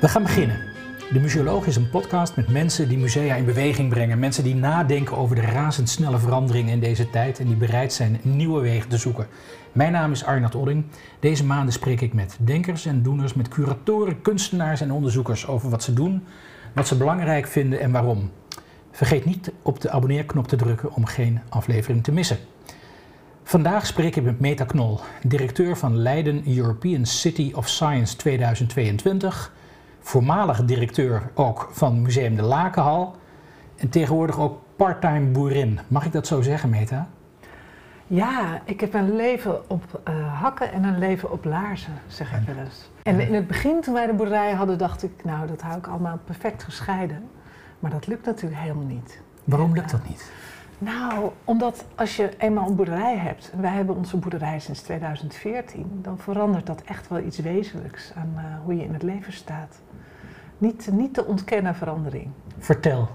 We gaan beginnen. De Museoloog is een podcast met mensen die musea in beweging brengen. Mensen die nadenken over de razendsnelle veranderingen in deze tijd en die bereid zijn nieuwe wegen te zoeken. Mijn naam is Arnold Odding. Deze maanden spreek ik met denkers en doeners, met curatoren, kunstenaars en onderzoekers over wat ze doen, wat ze belangrijk vinden en waarom. Vergeet niet op de abonneerknop te drukken om geen aflevering te missen. Vandaag spreek ik met Meta Knol, directeur van Leiden European City of Science 2022, voormalig directeur ook van Museum de Lakenhal en tegenwoordig ook parttime boerin. Mag ik dat zo zeggen, Meta? Ja, ik heb een leven op uh, hakken en een leven op laarzen, zeg ik wel eens. En in het begin, toen wij de boerderij hadden, dacht ik, nou, dat hou ik allemaal perfect gescheiden. Maar dat lukt natuurlijk helemaal niet. Waarom lukt dat niet? Nou, omdat als je eenmaal een boerderij hebt, en wij hebben onze boerderij sinds 2014, dan verandert dat echt wel iets wezenlijks aan uh, hoe je in het leven staat. Niet, niet te ontkennen verandering. Vertel.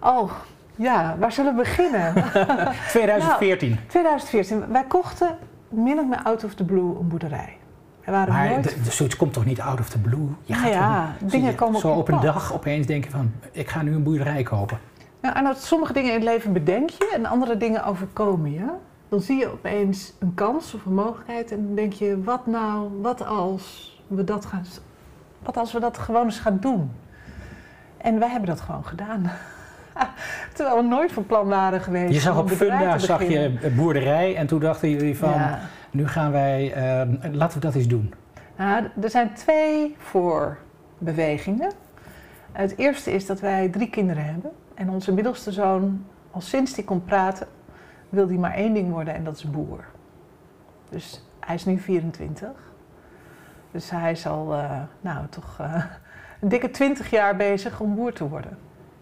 Oh, ja, waar zullen we beginnen? 2014. Nou, 2014. Wij kochten min of meer out of the blue een boerderij. We waren maar nooit... de, zoiets komt toch niet out of the blue? Je gaat ja, dingen komen Zo op een dag opeens denken van, ik ga nu een boerderij kopen. Nou, en dat sommige dingen in het leven bedenk je en andere dingen overkomen je. Dan zie je opeens een kans of een mogelijkheid en dan denk je, wat nou, wat als we dat gaan, wat als we dat gewoon eens gaan doen? En wij hebben dat gewoon gedaan. Terwijl we nooit van plan waren geweest. Je zag op Funda zag je boerderij en toen dachten jullie van, nu gaan wij, uh, laten we dat eens doen. Nou, er zijn twee voorbewegingen. Het eerste is dat wij drie kinderen hebben. En onze middelste zoon, al sinds hij kon praten, wil hij maar één ding worden en dat is boer. Dus hij is nu 24. Dus hij is al, uh, nou toch, uh, een dikke 20 jaar bezig om boer te worden.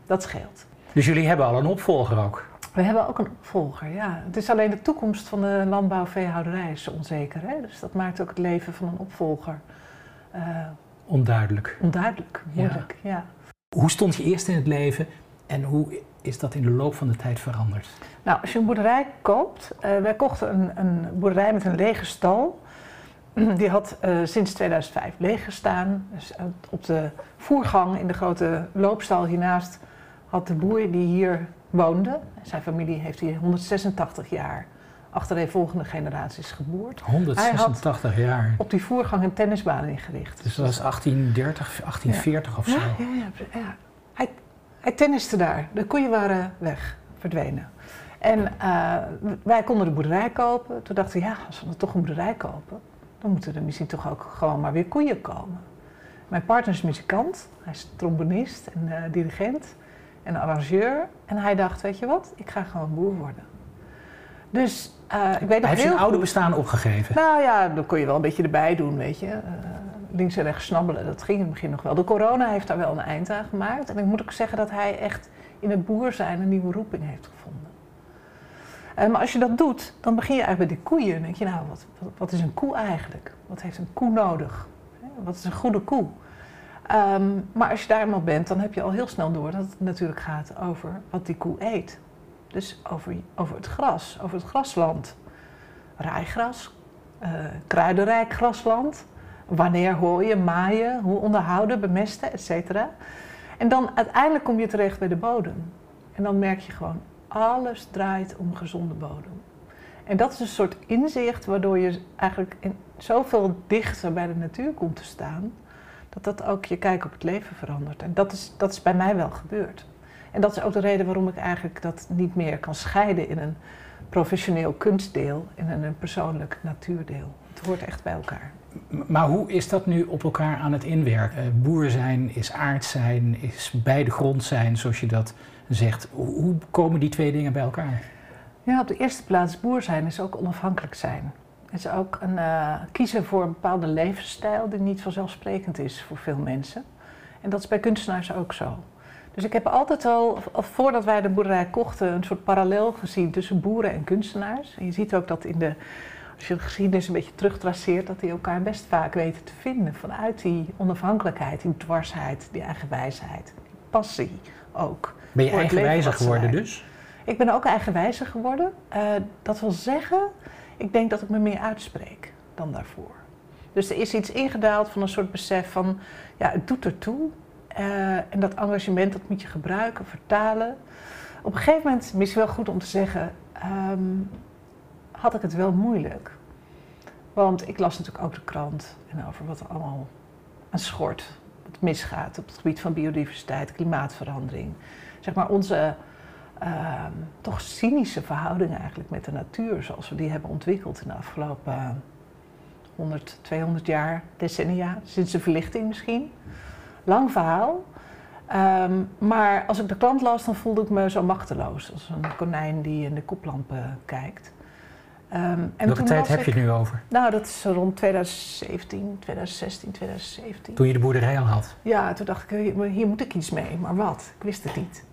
Dat scheelt. Dus jullie hebben al een opvolger ook? We hebben ook een opvolger, ja. Het is alleen de toekomst van de landbouwveehouderij is onzeker. Hè? Dus dat maakt ook het leven van een opvolger... Uh, onduidelijk. Onduidelijk, moeilijk, ja. ja. Hoe stond je eerst in het leven en hoe is dat in de loop van de tijd veranderd? Nou, als je een boerderij koopt, uh, wij kochten een, een, boerderij met een lege stal. Die had uh, sinds 2005 leeg gestaan. Dus uh, op de voergang in de grote loopstal hiernaast had de boer die hier woonde, zijn familie heeft hier 186 jaar achtereenvolgende generaties geboerd. 186 jaar. Op die voergang een tennisbaan ingericht. Dus dat was 1830, 1840 ja. of zo? Ja, ja, ja. ja. Hij, hij tenniste daar. De koeien waren weg, verdwenen. En uh, wij konden de boerderij kopen. Toen dachten we, ja, als we dan toch een boerderij kopen, dan moeten er misschien toch ook gewoon maar weer koeien komen. Mijn partner is muzikant, hij is trombonist en uh, dirigent en arrangeur. En hij dacht, weet je wat, ik ga gewoon boer worden. Dus uh, ik weet nog Hij heeft heel zijn oude bestaan opgegeven. Nou ja, dan kon je wel een beetje erbij doen, weet je. Links en rechts snabbelen, dat ging in het begin nog wel. De corona heeft daar wel een eind aan gemaakt. En ik moet ook zeggen dat hij echt in het boer zijn een nieuwe roeping heeft gevonden. Uh, maar als je dat doet, dan begin je eigenlijk bij die koeien. Dan denk je, nou, wat, wat, is een koe eigenlijk? Wat heeft een koe nodig? Wat is een goede koe? Um, maar als je daar eenmaal bent, dan heb je al heel snel door dat het natuurlijk gaat over wat die koe eet. Dus over, over het gras, over het grasland. Rijgras, uh, kruidenrijk grasland. Wanneer hooien, maaien, hoe onderhouden, bemesten, et cetera. En dan uiteindelijk kom je terecht bij de bodem. En dan merk je gewoon, alles draait om gezonde bodem. En dat is een soort inzicht waardoor je eigenlijk in zoveel dichter bij de natuur komt te staan, dat dat ook je kijk op het leven verandert. En dat is, dat is bij mij wel gebeurd. En dat is ook de reden waarom ik eigenlijk dat niet meer kan scheiden in een professioneel kunstdeel en een persoonlijk natuurdeel. Het hoort echt bij elkaar. Maar hoe is dat nu op elkaar aan het inwerken? Uh, boer zijn is aard zijn, is bij de grond zijn, zoals je dat zegt. Hoe komen die twee dingen bij elkaar? Ja, op de eerste plaats boer zijn is ook onafhankelijk zijn. Het is ook een, uh, kiezen voor een bepaalde levensstijl die niet vanzelfsprekend is voor veel mensen. En dat is bij kunstenaars ook zo. Dus ik heb altijd al, voordat wij de boerderij kochten, een soort parallel gezien tussen boeren en kunstenaars. En je ziet ook dat in de, als je de geschiedenis een beetje terugtraceert, dat die elkaar best vaak weten te vinden. Vanuit die onafhankelijkheid, die dwarsheid, die eigenwijsheid, die passie ook. Ben je eigenwijzer geworden dus? Ik ben ook eigenwijzer geworden. Uh, dat wil zeggen, ik denk dat ik me meer uitspreek dan daarvoor. Dus er is iets ingedaald van een soort besef van, ja, het doet ertoe. Uh, en dat engagement, dat moet je gebruiken, vertalen. Op een gegeven moment, misschien wel goed om te zeggen, um, had ik het wel moeilijk. Want ik las natuurlijk ook de krant en over wat er allemaal aan schort, wat misgaat op het gebied van biodiversiteit, klimaatverandering. Zeg maar onze uh, toch cynische verhoudingen eigenlijk met de natuur, zoals we die hebben ontwikkeld in de afgelopen 100, 200 jaar, decennia, sinds de verlichting misschien. Lang verhaal. Um, maar als ik de krant las, dan voelde ik me zo machteloos. Als een konijn die in de koplampen kijkt. Um, en Welke tijd heb je het nu over? Nou, dat is rond 2017, 2016, 2017. Toen je de boerderij al had? Ja, toen dacht ik, hier moet ik iets mee. Maar wat? Ik wist het niet.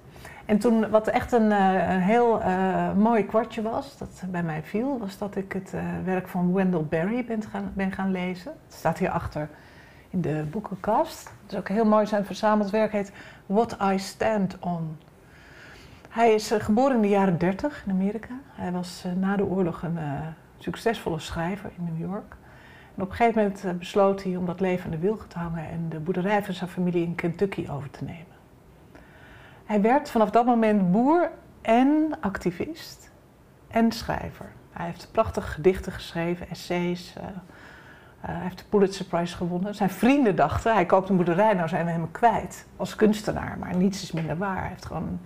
En toen, wat echt een, een heel uh, mooi kwartje was, dat bij mij viel, was dat ik het uh, werk van Wendell Berry ben gaan, ben gaan lezen. Het staat hierachter in de boekenkast. Het is ook heel mooi, zijn verzameld werk heet What I Stand On. Hij is geboren in de jaren 30 in Amerika. Hij was na de oorlog een succesvolle schrijver in New York. En op een gegeven moment besloot hij om dat leven aan de wilgen te hangen en de boerderij van zijn familie in Kentucky over te nemen. Hij werd vanaf dat moment boer en activist en schrijver. Hij heeft prachtige gedichten geschreven, essays. Hij heeft de Pulitzer Prize gewonnen. Zijn vrienden dachten, hij koopt een boerderij, nou zijn we hem kwijt als kunstenaar. Maar niets is minder waar. Hij heeft gewoon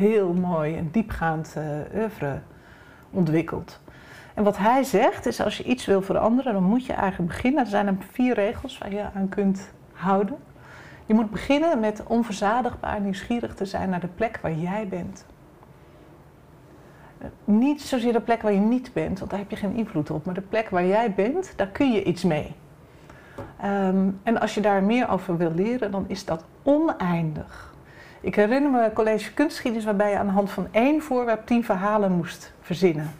heel mooi en diepgaand uh, oeuvre ontwikkeld. En wat hij zegt is, als je iets wil veranderen, dan moet je eigenlijk beginnen. Er zijn er vier regels waar je aan kunt houden. Je moet beginnen met onverzadigbaar nieuwsgierig te zijn naar de plek waar jij bent. Niet zozeer de plek waar je niet bent, want daar heb je geen invloed op, maar de plek waar jij bent, daar kun je iets mee. Um, en als je daar meer over wil leren, dan is dat oneindig. Ik herinner me college kunstgeschiedenis waarbij je aan de hand van één voorwerp tien verhalen moest verzinnen.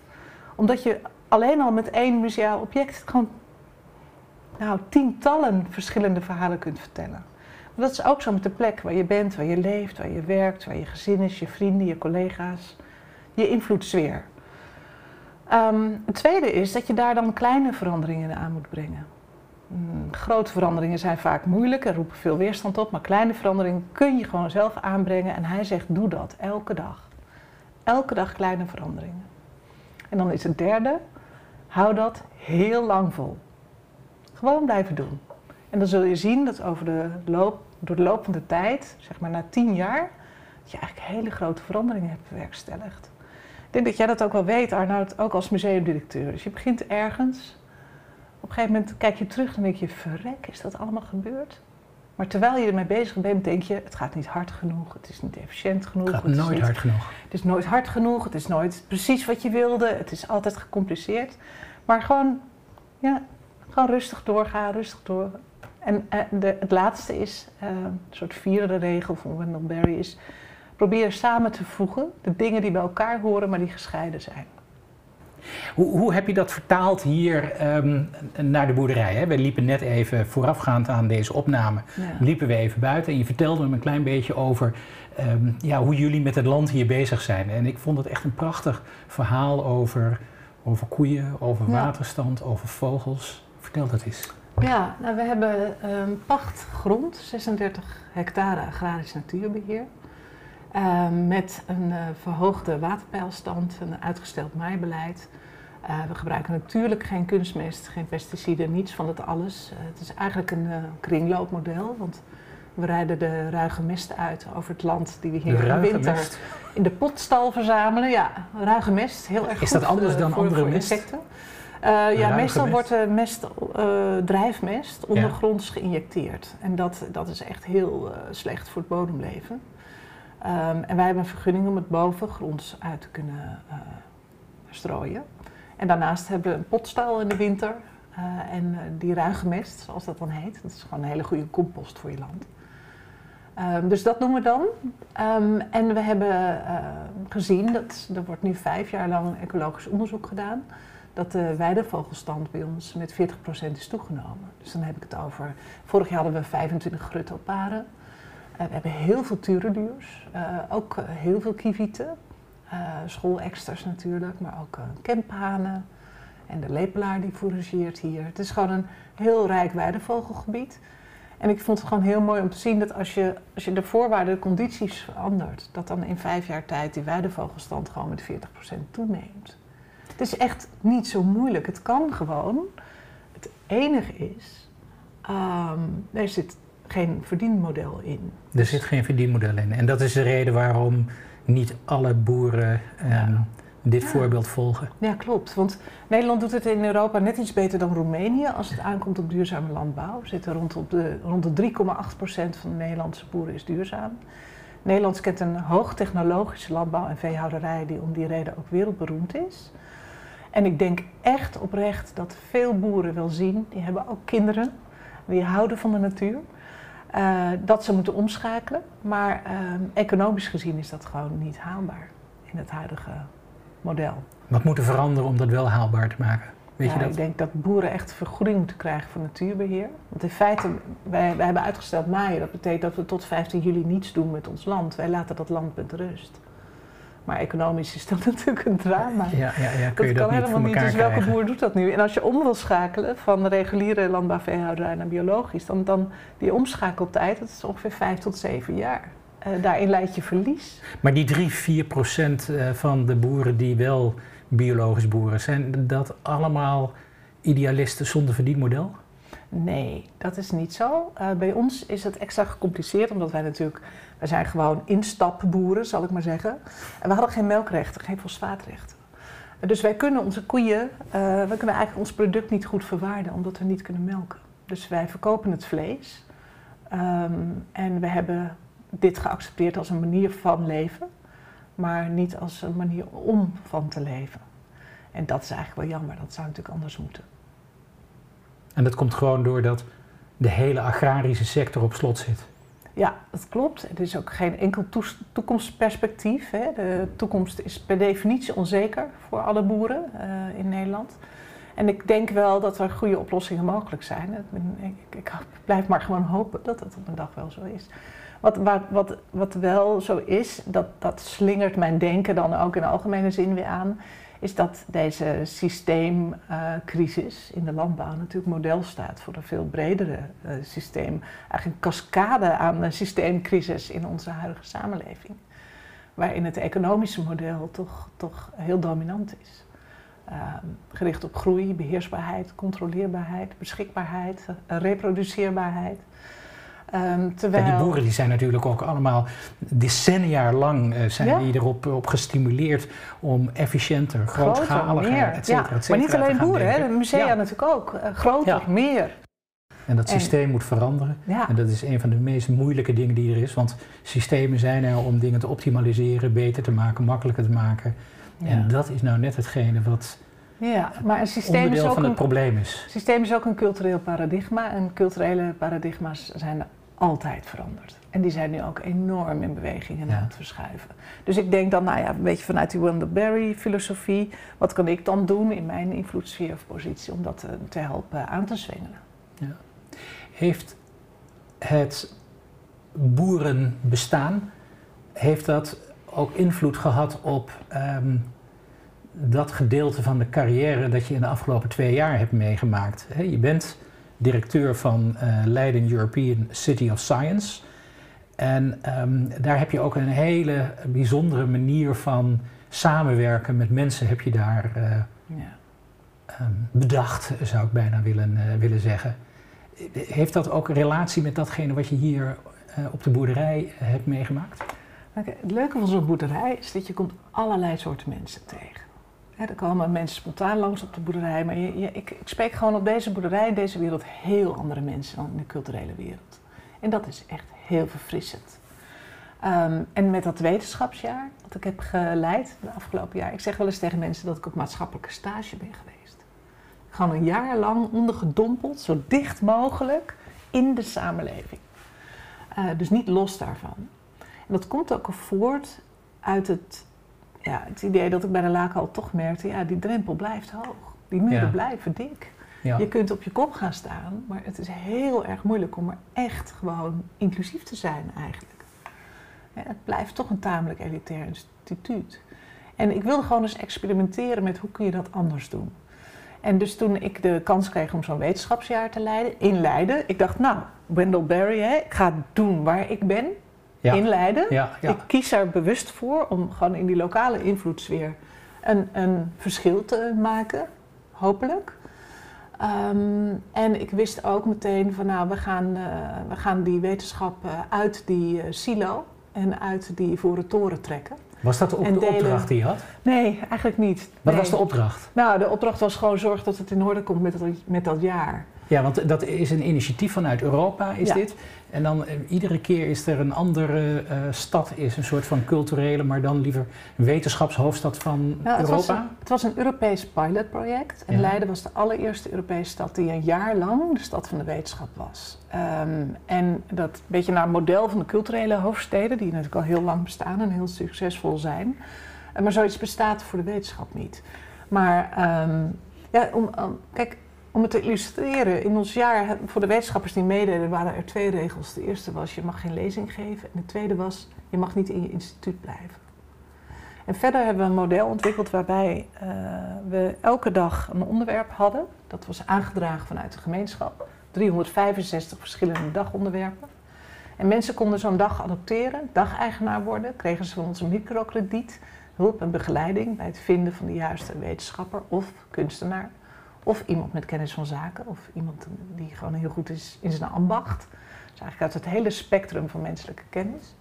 Omdat je alleen al met één museaal object gewoon nou, tientallen verschillende verhalen kunt vertellen dat is ook zo met de plek waar je bent, waar je leeft, waar je werkt, waar je gezin is, je vrienden, je collega's, je invloedssfeer. Um, het tweede is dat je daar dan kleine veranderingen aan moet brengen. Mm, grote veranderingen zijn vaak moeilijk en roepen veel weerstand op, maar kleine veranderingen kun je gewoon zelf aanbrengen. En hij zegt: doe dat elke dag. Elke dag kleine veranderingen. En dan is het derde: hou dat heel lang vol. Gewoon blijven doen. En dan zul je zien dat over de loop door de loop van de tijd, zeg maar na tien jaar, dat je eigenlijk hele grote veranderingen hebt bewerkstelligd. Ik denk dat jij dat ook wel weet, Arnoud, ook als museumdirecteur. Dus je begint ergens. Op een gegeven moment kijk je terug en denk je, verrek, is dat allemaal gebeurd? Maar terwijl je ermee bezig bent, denk je, het gaat niet hard genoeg, het is niet efficiënt genoeg. Het gaat nooit hard genoeg. Het is nooit hard genoeg, het is nooit precies wat je wilde, het is altijd gecompliceerd. Maar gewoon, ja, gewoon rustig doorgaan, rustig door. En uh, de, het laatste is, uh, een soort vierde regel van Wendell Berry, is probeer samen te voegen de dingen die bij elkaar horen, maar die gescheiden zijn. Hoe, hoe heb je dat vertaald hier um, naar de boerderij? Hè? We liepen net even voorafgaand aan deze opname, ja. liepen we even buiten en je vertelde me een klein beetje over um, ja, hoe jullie met het land hier bezig zijn. En ik vond het echt een prachtig verhaal over, over koeien, over ja. waterstand, over vogels. Vertel dat eens. Ja, nou, we hebben um, pachtgrond, 36 hectare agrarisch natuurbeheer. Uh, met een uh, verhoogde waterpeilstand, een uitgesteld maaibeleid. Uh, we gebruiken natuurlijk geen kunstmest, geen pesticiden, niets van dat alles. Eh, het is eigenlijk een kringloopmodel, want we rijden de ruige mest uit over het land die we hier in de winter mest. in de potstal verzamelen. Ja, ruige mest, heel erg is goed. dat anders dan voor, andere voor mest? insecten. Uh, ja, meestal mest. wordt de mest, uh, drijfmest ondergronds ja. geïnjecteerd. En dat, dat is echt heel uh, slecht voor het bodemleven. Um, en wij hebben een vergunning om het bovengronds uit te kunnen strooien. En daarnaast hebben we een potstal in de winter. en die ruige mest, zoals dat dan heet. Dat is gewoon een hele goede compost voor je land. Um, dus dat doen we dan. Um, en we hebben gezien dat er wordt nu vijf jaar lang ecologisch onderzoek gedaan dat de weidevogelstand bij ons met 40% is toegenomen. Dus dan heb ik het over, vorig jaar hadden we 25 gruttelparen. Uh, we hebben heel veel turenduurs, uh, ook heel veel kievieten. schoolexters natuurlijk, maar ook kemphanen. En de lepelaar die fourageert hier. Het is gewoon een heel rijk weidevogelgebied. En ik vond het gewoon heel mooi om te zien dat als je, als je de voorwaarden, de condities verandert, dat dan in vijf jaar tijd die weidevogelstand gewoon met 40% toeneemt. Het is echt niet zo moeilijk. Het kan gewoon. Het enige is, um, er zit geen verdienmodel in. Er zit geen verdienmodel in. En dat is de reden waarom niet alle boeren ehm, dit voorbeeld volgen. Ja, klopt. Want Nederland doet het in Europa net iets beter dan Roemenië als het aankomt op duurzame landbouw. We zitten rond, op de, rond de 3,8% van de Nederlandse boeren is duurzaam. Nederland kent een hoogtechnologische landbouw en veehouderij die om die reden ook wereldberoemd is. En ik denk echt oprecht dat veel boeren wel zien, die hebben ook kinderen, die houden van de natuur, uh, dat ze moeten omschakelen. Maar uh, economisch gezien is dat gewoon niet haalbaar in het huidige model. Wat moet er veranderen om dat wel haalbaar te maken? Weet ja, je dat? Ik denk dat boeren echt vergoeding moeten krijgen voor natuurbeheer. Want in feite, wij, wij hebben uitgesteld maaien. Dat betekent dat we tot 15 juli niets doen met ons land. Wij laten dat land met rust. Maar economisch is dat natuurlijk een drama. Ja, ja, ja. Kun je dat, kan helemaal niet. Dus krijgen? welke boer doet dat nu? En als je om wil schakelen van reguliere landbouwveehouderij naar biologisch, dan, dan die omschakeltijd, dat is ongeveer 5 tot 7 jaar. Uh, daarin leid je verlies. Maar die 3, 4 procent eh, van de boeren die wel biologisch boeren, zijn dat allemaal idealisten zonder verdienmodel? Nee, dat is niet zo. Uh, bij ons is het extra gecompliceerd, omdat wij natuurlijk, wij zijn gewoon instapboeren, zal ik maar zeggen. En we hadden geen melkrechten, geen fosfaatrechten. Dus wij kunnen onze koeien, uh, wij kunnen eigenlijk ons product niet goed verwaarden, omdat we niet kunnen melken. Dus wij verkopen het vlees. Um, en we hebben dit geaccepteerd als een manier van leven, maar niet als een manier om van te leven. En dat is eigenlijk wel jammer, dat zou natuurlijk anders moeten. En dat komt gewoon doordat de hele agrarische sector op slot zit. Ja, dat klopt. Er is ook geen enkel toekomstperspectief. Hè. De toekomst is per definitie onzeker voor alle boeren uh, in Nederland. En ik denk wel dat er goede oplossingen mogelijk zijn. Ik, ik, ik, blijf maar gewoon hopen dat het op een dag wel zo is. Wat, wat, wat, wat wel zo is, dat, dat slingert mijn denken dan ook in de algemene zin weer aan, is dat deze systeemcrisis uh, in de landbouw natuurlijk model staat voor een veel bredere uh, systeem. Eigenlijk een cascade aan een systeemcrisis in onze huidige samenleving. Waarin het economische model toch, toch heel dominant is. Uh, gericht op groei, beheersbaarheid, controleerbaarheid, beschikbaarheid, reproduceerbaarheid. Um, terwijl... die boeren die zijn natuurlijk ook allemaal decennia lang uh, zijn ja? die erop op gestimuleerd om efficiënter, grootschaliger, et cetera, ja. Maar niet alleen boeren, hè, de musea natuurlijk ook. Uh, groter, meer. En dat systeem moet veranderen. En dat is een van de meest moeilijke dingen die er is. Want systemen zijn er om dingen te optimaliseren, beter te maken, makkelijker te maken. En dat is nou net hetgene wat ja, maar een systeem is ook van een, het probleem is. Een systeem is ook een cultureel paradigma. En culturele paradigma's zijn altijd veranderd. En die zijn nu ook enorm in beweging en ja. aan het verschuiven. Dus ik denk dan, nou ja, een beetje vanuit die Wendell Berry filosofie, wat kan ik dan doen in mijn invloedssfeer of positie om dat te, te helpen aan te zwengelen? Ja. Heeft het boerenbestaan, heeft dat ook invloed gehad op um, dat gedeelte van de carrière dat je in de afgelopen twee jaar hebt meegemaakt? He, je bent directeur van uh, Leiden European City of Science. En um, daar heb je ook een hele bijzondere manier van samenwerken met mensen, heb je daar uh, ja. um, bedacht, zou ik bijna willen, uh, willen zeggen. Heeft dat ook een relatie met datgene wat je hier op de boerderij hebt meegemaakt? Okay, het leuke van zo'n boerderij is dat je komt allerlei soorten mensen tegen. Er komen mensen spontaan langs op de boerderij, maar je, je, ik, ik, spreek gewoon op deze boerderij deze wereld heel andere mensen dan in de culturele wereld. En dat is echt heel verfrissend. Um, en met dat wetenschapsjaar dat ik heb geleid de afgelopen jaar, ik zeg wel eens tegen mensen dat ik op maatschappelijke stage ben geweest. Gewoon een jaar lang ondergedompeld, zo dicht mogelijk in de samenleving. Uh, dus niet los daarvan. En dat komt ook voort uit het ja, het idee dat ik bij de laken al toch merkte, ja, die drempel blijft hoog. Die muren ja. blijven dik. Ja. Je kunt op je kop gaan staan, maar het is heel erg moeilijk om er echt gewoon inclusief te zijn eigenlijk. Ja, het blijft toch een tamelijk elitair instituut. En ik wilde gewoon eens experimenteren met hoe kun je dat anders doen. En dus toen ik de kans kreeg om zo'n wetenschapsjaar te leiden, in Leiden, ik dacht, nou, Wendell Berry, hè, ik ga doen waar ik ben, Ja. in Leiden. Ja, ja. Ik kies er bewust voor om gewoon in die lokale invloedssfeer een, een verschil te maken, hopelijk. Ehm, en ik wist ook meteen van nou, we gaan, eh, we gaan die wetenschap eh, uit die eh, silo en uit die ivoren toren trekken. Was dat de delen. opdracht die je had? Nee, eigenlijk niet. Wat Nee. was de opdracht? Nou, de opdracht was gewoon zorg dat het in orde komt met dat, met dat jaar. Ja, want dat is een initiatief vanuit Europa, is Ja. dit. En dan eh, iedere keer is er een andere eh, stad, is een soort van culturele, maar dan liever wetenschapshoofdstad van Nou, het, was Europa. een, het was een Europees pilotproject. En Ja. Leiden was de allereerste Europese stad die een jaar lang de stad van de wetenschap was. Ehm, en dat een beetje naar het model van de culturele hoofdsteden, die natuurlijk al heel lang bestaan en heel succesvol zijn. Eh, maar zoiets bestaat voor de wetenschap niet. Maar ehm, ja, om, om- kijk, om het te illustreren, in ons jaar, voor de wetenschappers die meededen, waren er twee regels. De eerste was, je mag geen lezing geven. En de tweede was, je mag niet in je instituut blijven. En verder hebben we een model ontwikkeld waarbij eh, we elke dag een onderwerp hadden. Dat was aangedragen vanuit de gemeenschap. 365 verschillende dagonderwerpen. En mensen konden zo'n dag adopteren, dageigenaar worden, kregen ze van ons een microkrediet, hulp en begeleiding bij het vinden van de juiste wetenschapper of kunstenaar. Of iemand met kennis van zaken, of iemand die gewoon heel goed is in zijn ambacht. Dus eigenlijk uit het hele spectrum van menselijke kennis.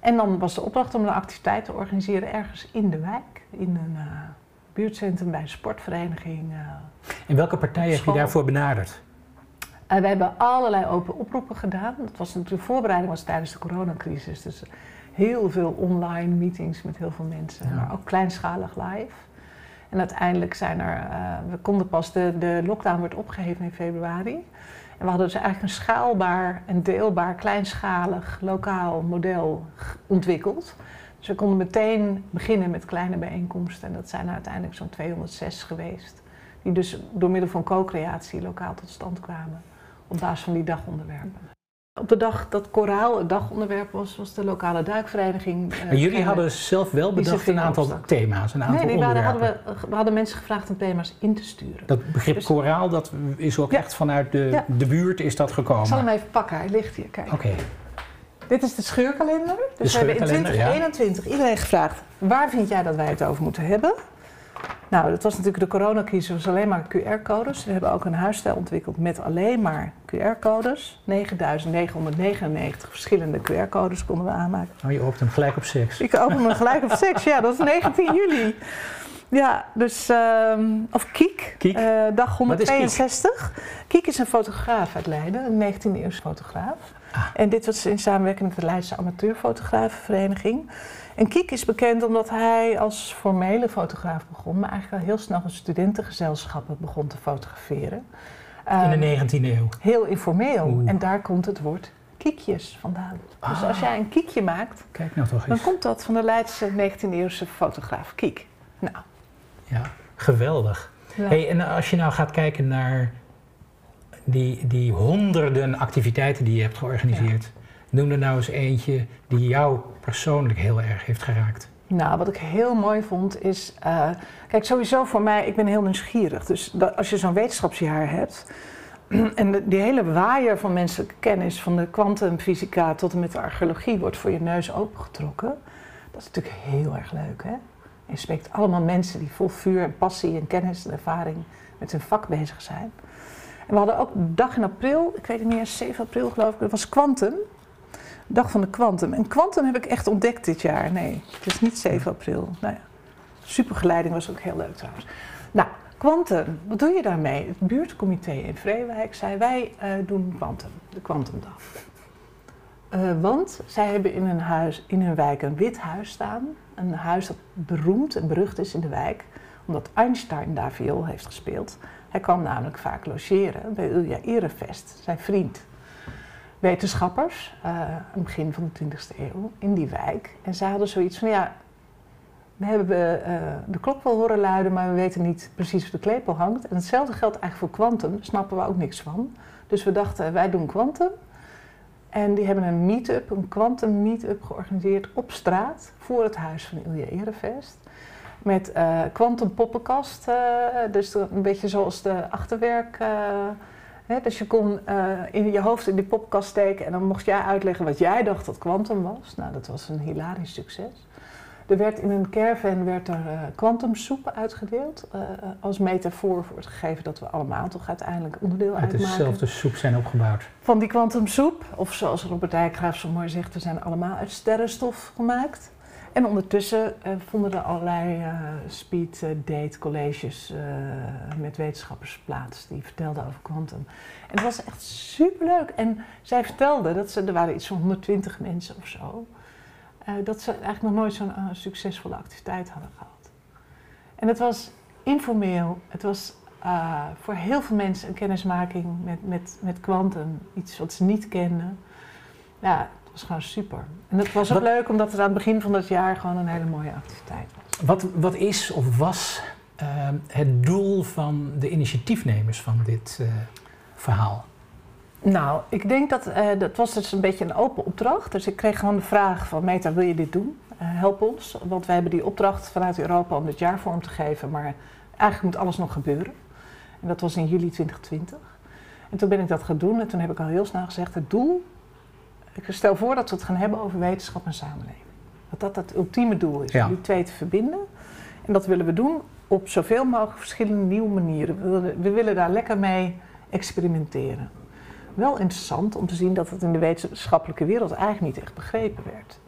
En dan was de opdracht om een activiteit te organiseren ergens in de wijk, in een eh, buurtcentrum bij een sportvereniging. eh. En welke partijen heb je daarvoor benaderd? En we hebben allerlei open oproepen gedaan. Dat was natuurlijk, de voorbereiding was tijdens de coronacrisis. Dus heel veel online meetings met heel veel mensen, Ja. maar ook kleinschalig live. En uiteindelijk zijn er, eh, we konden pas, de, de lockdown werd opgeheven in februari. En we hadden dus eigenlijk een schaalbaar en deelbaar, kleinschalig, lokaal model ontwikkeld. Dus we konden meteen beginnen met kleine bijeenkomsten. En dat zijn er uiteindelijk zo'n 206 geweest. Die dus door middel van co-creatie lokaal tot stand kwamen. Op basis van die dagonderwerpen. Op de dag dat koraal het dagonderwerp was, was de lokale duikvereniging. eh, Maar jullie hadden zelf wel bedacht een aantal opstak. thema's, een aantal Nee, waren, onderwerpen. hadden we, we hadden mensen gevraagd om thema's in te sturen. Dat begrip Dus- koraal, dat is ook Ja. echt vanuit de, Ja. de buurt is dat Ik zal gekomen. hem even pakken, hij ligt hier. Kijk. Oké, Dit is de scheurkalender. Dus we hebben in scheurkalender, ja. 2021 iedereen gevraagd: waar vind jij dat wij het over moeten hebben? Nou, dat was natuurlijk de coronacrisis, was alleen maar QR-codes. We hebben ook een huisstijl ontwikkeld met alleen maar QR-codes. 9999 verschillende QR-codes konden we aanmaken. nou, je opent hem gelijk op seks. Ik open me gelijk op seks, ja, dat is 19 juli. Ja, dus, ehm, of Kiek, Kiek? eh, dag Wat is Kiek? 162. Kiek is een fotograaf uit Leiden, een 19e eeuwse fotograaf. Ah. En dit was in samenwerking met de Leidse Amateurfotografenvereniging. En Kiek is bekend omdat hij als formele fotograaf begon, maar eigenlijk al heel snel een studentengezelschappen begon te fotograferen. In de Ehm, 19e eeuw. Heel informeel. Oeh. En daar komt het woord kiekjes vandaan. Dus Ah. als jij een kiekje maakt, Kijk nou toch dan komt dat van de Leidse 19e-eeuwse fotograaf Kiek. Nou, Ja, geweldig. ja. Hey, en als je nou gaat kijken naar die, die honderden activiteiten die je hebt georganiseerd, noem er nou eens eentje die jou persoonlijk heel erg heeft geraakt. nou, wat ik heel mooi vond is... eh, kijk, sowieso voor mij, ik ben heel nieuwsgierig. Dus dat, als je zo'n wetenschapsjaar hebt... en de- die hele waaier van menselijke kennis... van de kwantumfysica tot en met de archeologie... wordt voor je neus opengetrokken. Dat is natuurlijk heel erg leuk, hè? Je spreekt allemaal mensen die vol vuur en passie en kennis en ervaring... met hun vak bezig zijn. En we hadden ook dag in april, ik weet niet meer, 7 april geloof ik, dat was Quantum. Dag van de Quantum. En Quantum heb ik echt ontdekt dit jaar. Nee, het is niet 7 april. Nou ja, supergeleiding was ook heel leuk trouwens. Nou, Quantum, wat doe je daarmee? Het buurtcomité in Vreewijk zei wij eh, doen Quantum, de Quantumdag. Eh, want zij hebben in hun, huis, in hun wijk een wit huis staan. Een huis dat beroemd en berucht is in de wijk, omdat Einstein daar viool heeft gespeeld. Hij kwam namelijk vaak logeren bij Ilja Erefest, zijn vriend. Wetenschappers, eh, aan het begin van de 20e eeuw, in die wijk. En zij hadden zoiets van, ja, we hebben eh, de klok wel horen luiden, maar we weten niet precies of de klepel hangt. En hetzelfde geldt eigenlijk voor daar snappen we ook niks van. Dus we dachten, wij doen Quantum. En die hebben een meet-up, een Quantum meet-up georganiseerd op straat voor het huis van Ilja Erefest. met uh, quantum poppenkast. dus een beetje zoals de achterwerk. Dus je kon in je hoofd in die poppenkast steken en dan mocht jij uitleggen wat jij dacht dat quantum was. Nou, dat was een hilarisch succes. Er werd in een caravan werd er kwantumsoep uitgedeeld. als metafoor voor het gegeven dat we allemaal toch uiteindelijk onderdeel Uit uitmaken. dezelfde soep zijn opgebouwd. Van die kwantumsoep. Of zoals Robert Dijkgraaf zo mooi zegt, we zijn allemaal uit sterrenstof gemaakt. En ondertussen uh, vonden er allerlei uh, speed uh, date colleges met wetenschappers plaats die vertelden over kwantum. En het was echt superleuk. En zij vertelde dat ze, er waren iets van 120 mensen of zo, dat ze eigenlijk nog nooit zo'n succesvolle activiteit hadden gehad. En het was informeel, het was voor heel veel mensen een kennismaking met, met, met kwantum, iets wat ze niet kenden. Ja, was gewoon super. En het was ook leuk omdat het aan het begin van het jaar gewoon een hele mooie activiteit was. Wat, wat is of was uh, het doel van de initiatiefnemers van dit uh, verhaal? Nou, ik denk dat uh, dat was dus een beetje een open opdracht. Dus ik kreeg gewoon de vraag van Meta, wil je dit doen? help ons, want wij hebben die opdracht vanuit Europa om dit jaar vorm te geven, maar eigenlijk moet alles nog gebeuren. En dat was in juli 2020. En toen ben ik dat gaan doen en toen heb ik al heel snel gezegd, het doel ik stel voor dat we het gaan hebben over wetenschap en samenleving. Dat dat het ultieme doel is, om die twee te verbinden. En dat willen we doen op zoveel mogelijk verschillende nieuwe manieren. We willen, we willen daar lekker mee experimenteren. Wel interessant om te zien dat het in de wetenschappelijke wereld eigenlijk niet echt begrepen werd.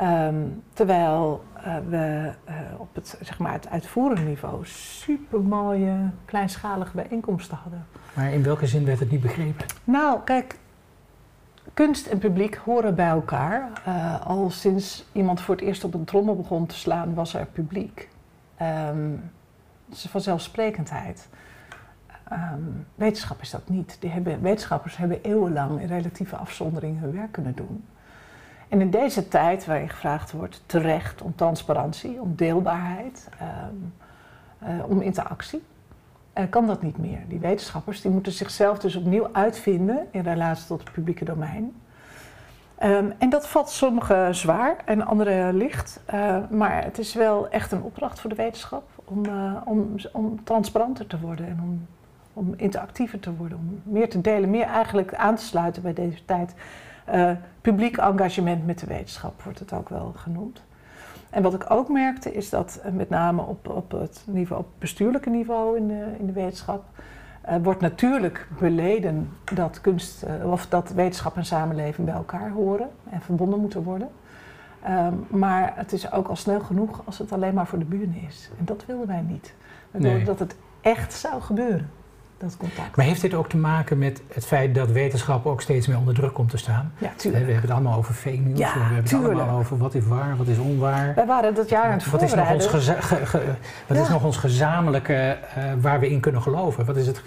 Um, terwijl uh, we uh, op het, zeg maar, het uitvoerende niveau supermooie, kleinschalige bijeenkomsten hadden. Maar in welke zin werd het niet begrepen? Nou, kijk, kunst en publiek horen bij elkaar. Uh, al sinds iemand voor het eerst op een trommel begon te slaan, was er publiek. Um, dat is vanzelfsprekendheid. Um, wetenschap is dat niet. Die hebben, wetenschappers hebben eeuwenlang in relatieve afzondering hun werk kunnen doen. En in deze tijd, waarin gevraagd wordt terecht om transparantie, om deelbaarheid, um, uh, om interactie, uh, kan dat niet meer. Die wetenschappers die moeten zichzelf dus opnieuw uitvinden in relatie tot het publieke domein. Um, en dat valt sommigen zwaar en anderen licht. Uh, maar het is wel echt een opdracht voor de wetenschap om, uh, om, om transparanter te worden en om, om, interactiever te worden. Om meer te delen, meer eigenlijk aan te sluiten bij deze tijd. publiek engagement met de wetenschap wordt het ook wel genoemd. En wat ik ook merkte is dat uh, met name op, op het niveau, op bestuurlijke niveau in de, in de wetenschap, uh, wordt natuurlijk beleden dat kunst uh, of dat wetenschap en samenleving bij elkaar horen en verbonden moeten worden. Um, maar het is ook al snel genoeg als het alleen maar voor de buren is. En dat wilden wij niet. We wilden nee. dat het echt zou gebeuren dat contact. Maar heeft dit ook te maken met het feit dat wetenschap ook steeds meer onder druk komt te staan? Ja, tuurlijk. We hebben het allemaal over fake news, ja, we hebben tuurlijk. het allemaal over wat is waar, wat is onwaar. Wij waren dat jaar aan het wat is nog ons, voorbereiden. geza- ge- ge- wat Ja. is nog ons gezamenlijke uh, waar we in kunnen geloven? Wat is het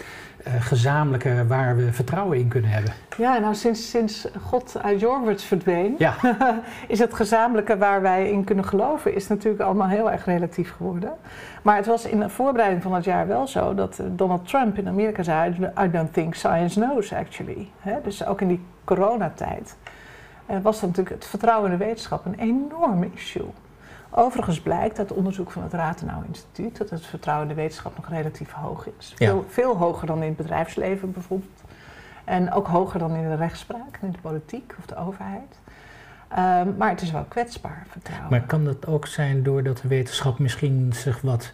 gezamenlijke waar we vertrouwen in kunnen hebben? Ja, nou sinds, sinds God uit Jorwits verdween, Ja, is het gezamenlijke waar wij in kunnen geloven, is natuurlijk allemaal heel erg relatief geworden. Maar het was in de voorbereiding van het jaar wel zo dat eh, Donald Trump in Amerika zei: I don't think science knows actually. Dus ook in die coronatijd eh, was dat natuurlijk het vertrouwen in de wetenschap een enorm issue. Overigens blijkt uit onderzoek van het Rathenau Instituut dat het vertrouwen in de wetenschap nog relatief hoog is. Ja. Veel, veel hoger dan in het bedrijfsleven bijvoorbeeld. En ook hoger dan in de rechtspraak, in de politiek of de overheid. Um, maar het is wel kwetsbaar, vertrouwen. maar kan dat ook zijn doordat de wetenschap misschien zich wat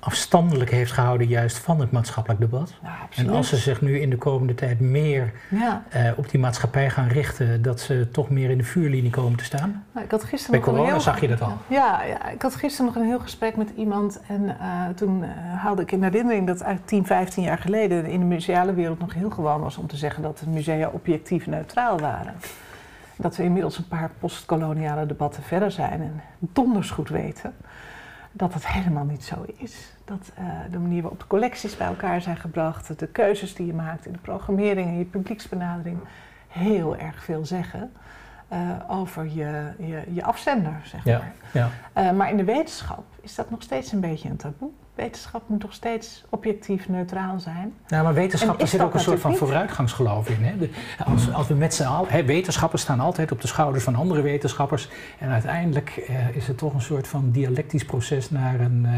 afstandelijk heeft gehouden juist van het maatschappelijk debat? Ja, En als ze zich nu in de komende tijd meer Ja, uh, op die maatschappij gaan richten, dat ze toch meer in de vuurlinie komen te staan? nou, ik had gisteren Bij nog een corona heel... zag je dat al. Ja, ja, ik had gisteren nog een heel gesprek met iemand en uh, toen uh, haalde ik in herinnering dat eigenlijk 10, 15 jaar geleden in de museale wereld nog heel gewoon was om te zeggen dat de musea objectief neutraal waren. Dat we inmiddels een paar postkoloniale debatten verder zijn en donders goed weten dat het helemaal niet zo is. Dat uh, de manier waarop de collecties bij elkaar zijn gebracht, de keuzes die je maakt in de programmering en je publieksbenadering heel erg veel zeggen uh, over je, je, je afzender, zeg Ja, maar. ja. Uh, maar in de wetenschap is dat nog steeds een beetje een taboe. Wetenschap moet toch steeds objectief neutraal zijn. Nou, maar wetenschap, En is zit ook een soort van niet? vooruitgangsgeloof in. Hè? De- als, als we met z'n allen, wetenschappers staan altijd op de schouders van andere wetenschappers. En uiteindelijk eh, is het toch een soort van dialectisch proces naar een, eh,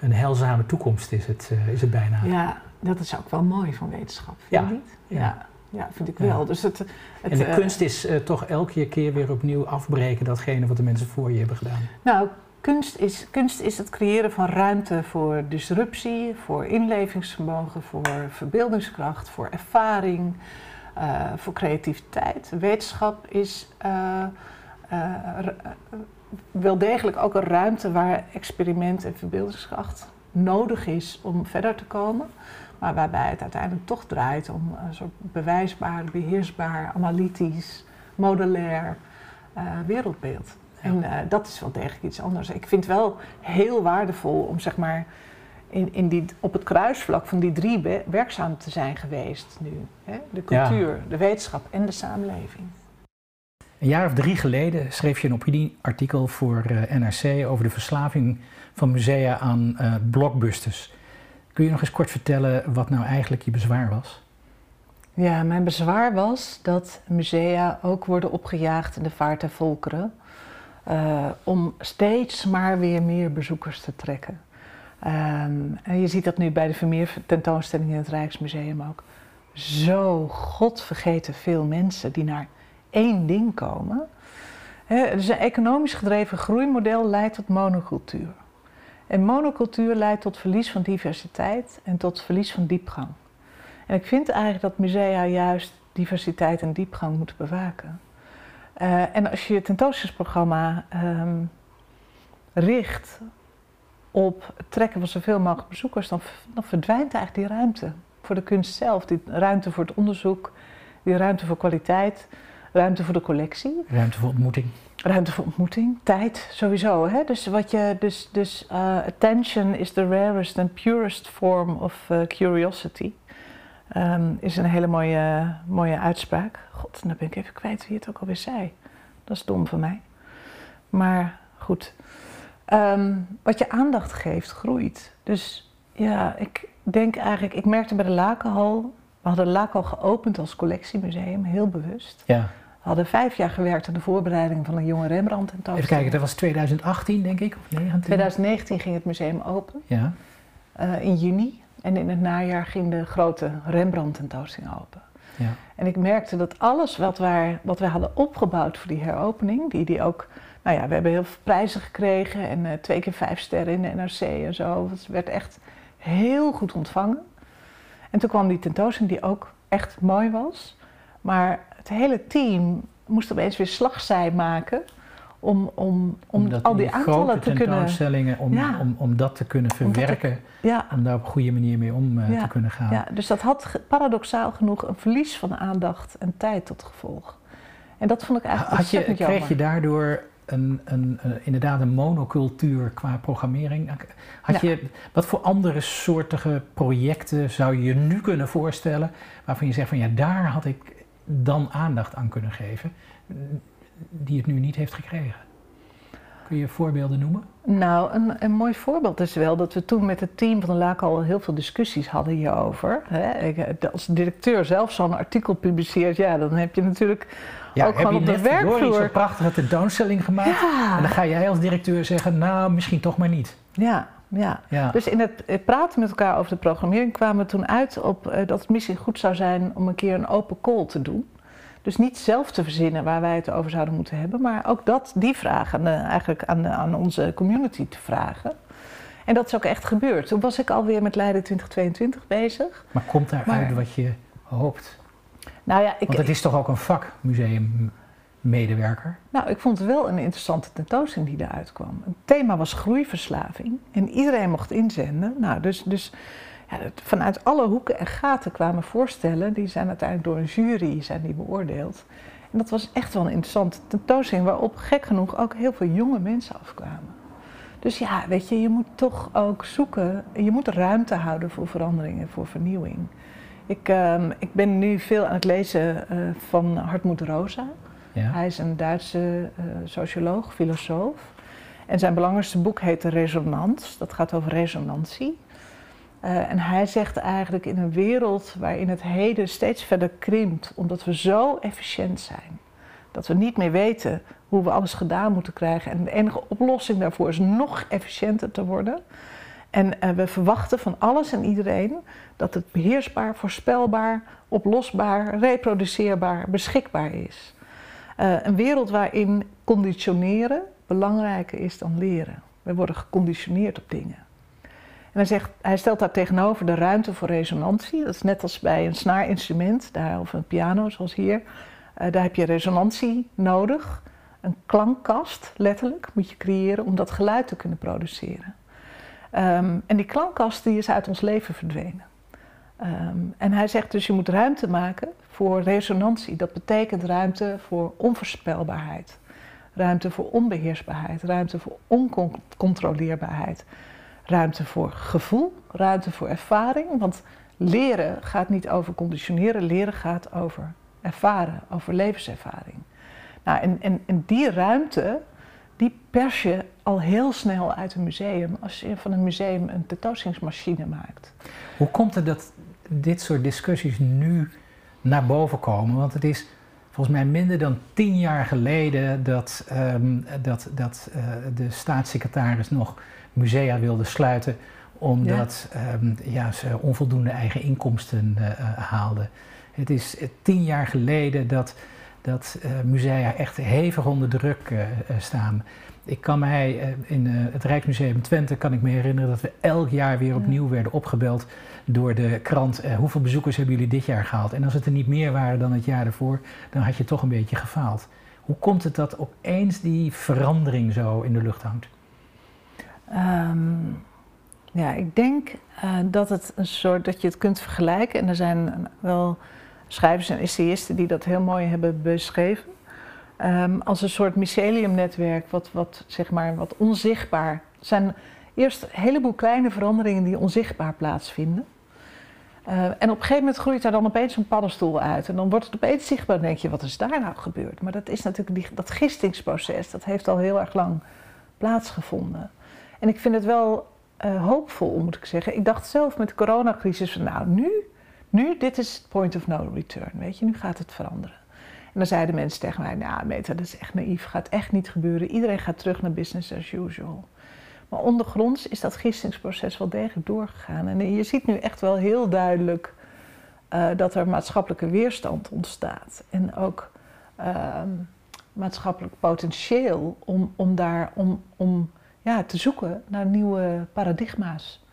een heilzame toekomst, is het, eh, is het bijna. Ja, dat is ook wel mooi van wetenschap, vind Ja. je niet? Ja. Ja, ja vind ik Ja. wel. Dus het, het, En de kunst is toch elke keer weer opnieuw afbreken datgene wat de mensen voor je hebben gedaan. Nou, kunst is, kunst is het creëren van ruimte voor disruptie, voor inlevingsvermogen, voor verbeeldingskracht, voor ervaring, eh, voor creativiteit. Wetenschap is eh, eh, wel degelijk ook een ruimte waar experiment en verbeeldingskracht nodig is om verder te komen. Maar waarbij het uiteindelijk toch draait om een soort bewijsbaar, beheersbaar, analytisch, modulair wereldbeeld. En eh, dat is wel degelijk iets anders. Ik vind het wel heel waardevol om zeg maar in, in die, op het kruisvlak van die drie be- werkzaam te zijn geweest nu. Hè? De Ja. cultuur, de wetenschap en de samenleving. Een jaar of drie geleden schreef je een opinieartikel voor eh, NRC over de verslaving van musea aan eh, blockbusters. Kun je nog eens kort vertellen wat nou eigenlijk je bezwaar was? Ja, mijn bezwaar was dat musea ook worden opgejaagd in de vaart der volkeren. Eh, om steeds maar weer meer bezoekers te trekken. Ehm, en je ziet dat nu bij de Vermeer tentoonstelling in het Rijksmuseum ook. Zo godvergeten veel mensen die naar één ding komen. Dus een economisch gedreven groeimodel leidt tot monocultuur. En monocultuur leidt tot verlies van diversiteit en tot verlies van diepgang. En ik vind eigenlijk dat musea juist diversiteit en diepgang moeten bewaken. Eh, en als je je tentoonstellingsprogramma ehm, richt op het trekken van zoveel mogelijk bezoekers, dan, verdwijnt eigenlijk die ruimte voor de kunst zelf. Die ruimte voor het onderzoek, die ruimte voor kwaliteit, ruimte voor de collectie. Ruimte voor ontmoeting. Ruimte voor ontmoeting, tijd sowieso. Hè? Dus, wat je, dus, dus eh, attention is the rarest and purest form of eh, curiosity. Ehm, is een hele mooie, mooie uitspraak. God, dan ben ik even kwijt wie het ook alweer zei. Dat is dom van mij. Maar goed. Ehm, wat je aandacht geeft, groeit. Dus ja, ik denk eigenlijk... Ik merkte bij de Lakenhal... We hadden de Lakenhal geopend als collectiemuseum, heel bewust. Ja. We hadden vijf jaar gewerkt aan de voorbereiding van een jonge Rembrandt Even tentoonstelling. kijken, dat was 2018 denk ik, of 19? 2019 ging het museum open, Ja. eh, in juni. En in het najaar ging de grote Rembrandt tentoonstelling open. ja. En ik merkte dat alles wat wij, wat wij hadden opgebouwd voor die heropening, die, die ook, nou ja, we hebben heel veel prijzen gekregen en eh, twee keer vijf sterren in de NRC en zo. Het werd echt heel goed ontvangen. En toen kwam die tentoonstelling die ook echt mooi was. Maar het hele team moest opeens weer slagzij maken om, om, om al die aantallen te kunnen... tentoonstellingen, om, Ja. om, om dat te kunnen te- verwerken, Ja, om daar op een goede manier mee om eh, Ja. te kunnen gaan. Ja, dus dat had paradoxaal genoeg een verlies van aandacht en tijd tot gevolg. En dat vond ik eigenlijk Had je, kreeg je daardoor een, een, eh, inderdaad een monocultuur qua programmering? Had je, wat voor andere soortige projecten zou je je nu kunnen voorstellen waarvan je zegt van ja, daar had ik dan aandacht aan kunnen geven, die het nu niet heeft gekregen? Kun je voorbeelden noemen? Nou, een, een mooi voorbeeld is wel dat we toen met het team van de Laak al heel veel discussies hadden hierover. Hè. Ik, eh, Als directeur zelf zo'n artikel publiceert, ja, dan heb je natuurlijk ook gewoon op de werkvloer. zo'n prachtige tentoonstelling gemaakt en dan Ja, ga jij als directeur zeggen, nou, misschien toch maar niet. ja, ja. Ja. Dus in het eh, praten met elkaar over de programmering kwamen we toen uit op eh, dat het misschien goed zou zijn om een keer een open call te doen. Dus niet zelf te verzinnen waar wij het over zouden moeten hebben, maar ook dat, die vraag aan, de, eigenlijk aan, de- aan onze community te vragen. En dat is ook echt gebeurd. Toen was ik alweer met Leiden 2022 bezig. Maar komt daaruit Maar- wat je hoopt? Nou ja, ik, Want het is toch ook een vak, museummedewerker? nou, ik vond het wel een interessante tentoonstelling die eruit kwam. Het thema was groeiverslaving en iedereen mocht inzenden. Nou, dus, dus ja, vanuit alle hoeken en gaten kwamen voorstellen. Die zijn uiteindelijk door een jury zijn die beoordeeld. En dat was echt wel een interessante tentoonstelling waarop gek genoeg ook heel veel jonge mensen afkwamen. Dus ja, weet je, je moet toch ook zoeken. Je moet ruimte houden voor verandering en voor vernieuwing. Ik, ehm, ik ben nu veel aan het lezen eh, van Hartmut Rosa. Ja. Hij is een Duitse eh, socioloog, filosoof. En zijn belangrijkste boek heet Resonans. Dat gaat over resonantie. Uh, en hij zegt eigenlijk in een wereld waarin het heden steeds verder krimpt, omdat we zo efficiënt zijn, dat we niet meer weten hoe we alles gedaan moeten krijgen. En de enige oplossing daarvoor is nog efficiënter te worden. En uh, we verwachten van alles en iedereen dat het beheersbaar, voorspelbaar, oplosbaar, reproduceerbaar, beschikbaar is. Uh, een wereld waarin conditioneren belangrijker is dan leren. We worden geconditioneerd op dingen. En hij, zegt, hij stelt daar tegenover de ruimte voor resonantie. Dat is net als bij een snaarinstrument daar, of een piano zoals hier. Uh, daar heb je resonantie nodig. Een klankkast, letterlijk, moet je creëren om dat geluid te kunnen produceren. Um, en die klankkast die is uit ons leven verdwenen. Um, en hij zegt dus je moet ruimte maken voor resonantie. Dat betekent ruimte voor onvoorspelbaarheid. Ruimte voor onbeheersbaarheid. Ruimte voor oncontroleerbaarheid. Ruimte voor gevoel. Ruimte voor ervaring. Want leren gaat niet over conditioneren. Leren gaat over ervaren. Over levenservaring. Nou, en, en, en die ruimte, die pers je al heel snel uit een museum als je van een museum een tentoonstellingsmachine maakt. Hoe komt het dat dit soort discussies nu naar boven komen? Want het is volgens mij minder dan tien jaar geleden dat, um, dat, dat uh, de staatssecretaris nog musea wilde sluiten omdat ja. Um, ja, ze onvoldoende eigen inkomsten uh, haalden. Het is tien jaar geleden dat dat musea echt hevig onder druk staan. Ik kan mij in het Rijksmuseum Twente kan ik me herinneren dat we elk jaar weer opnieuw werden opgebeld door de krant. hoeveel bezoekers hebben jullie dit jaar gehaald? En als het er niet meer waren dan het jaar ervoor, dan had je toch een beetje gefaald. Hoe komt het dat opeens die verandering zo in de lucht hangt? Um, ja, ik denk dat het een soort dat je het kunt vergelijken en er zijn wel schrijvers en essayisten die dat heel mooi hebben beschreven. Um, als een soort myceliumnetwerk, wat, wat, zeg maar, wat onzichtbaar. Het zijn eerst een heleboel kleine veranderingen die onzichtbaar plaatsvinden. Uh, en op een gegeven moment groeit daar dan opeens een paddenstoel uit. En dan wordt het opeens zichtbaar en denk je, wat is daar nou gebeurd? Maar dat is natuurlijk die, dat gistingsproces, dat heeft al heel erg lang plaatsgevonden. En ik vind het wel uh, hoopvol, moet ik zeggen. Ik dacht zelf met de coronacrisis van, nou nu nu, dit is het point of no return, weet je, nu gaat het veranderen. En dan zeiden mensen tegen mij, nou Meta, dat is echt naïef, gaat echt niet gebeuren. Iedereen gaat terug naar business as usual. Maar ondergronds is dat gistingsproces wel degelijk doorgegaan. En je ziet nu echt wel heel duidelijk uh, dat er maatschappelijke weerstand ontstaat. En ook uh, maatschappelijk potentieel om, om daar om, om, ja, te zoeken naar nieuwe paradigma's.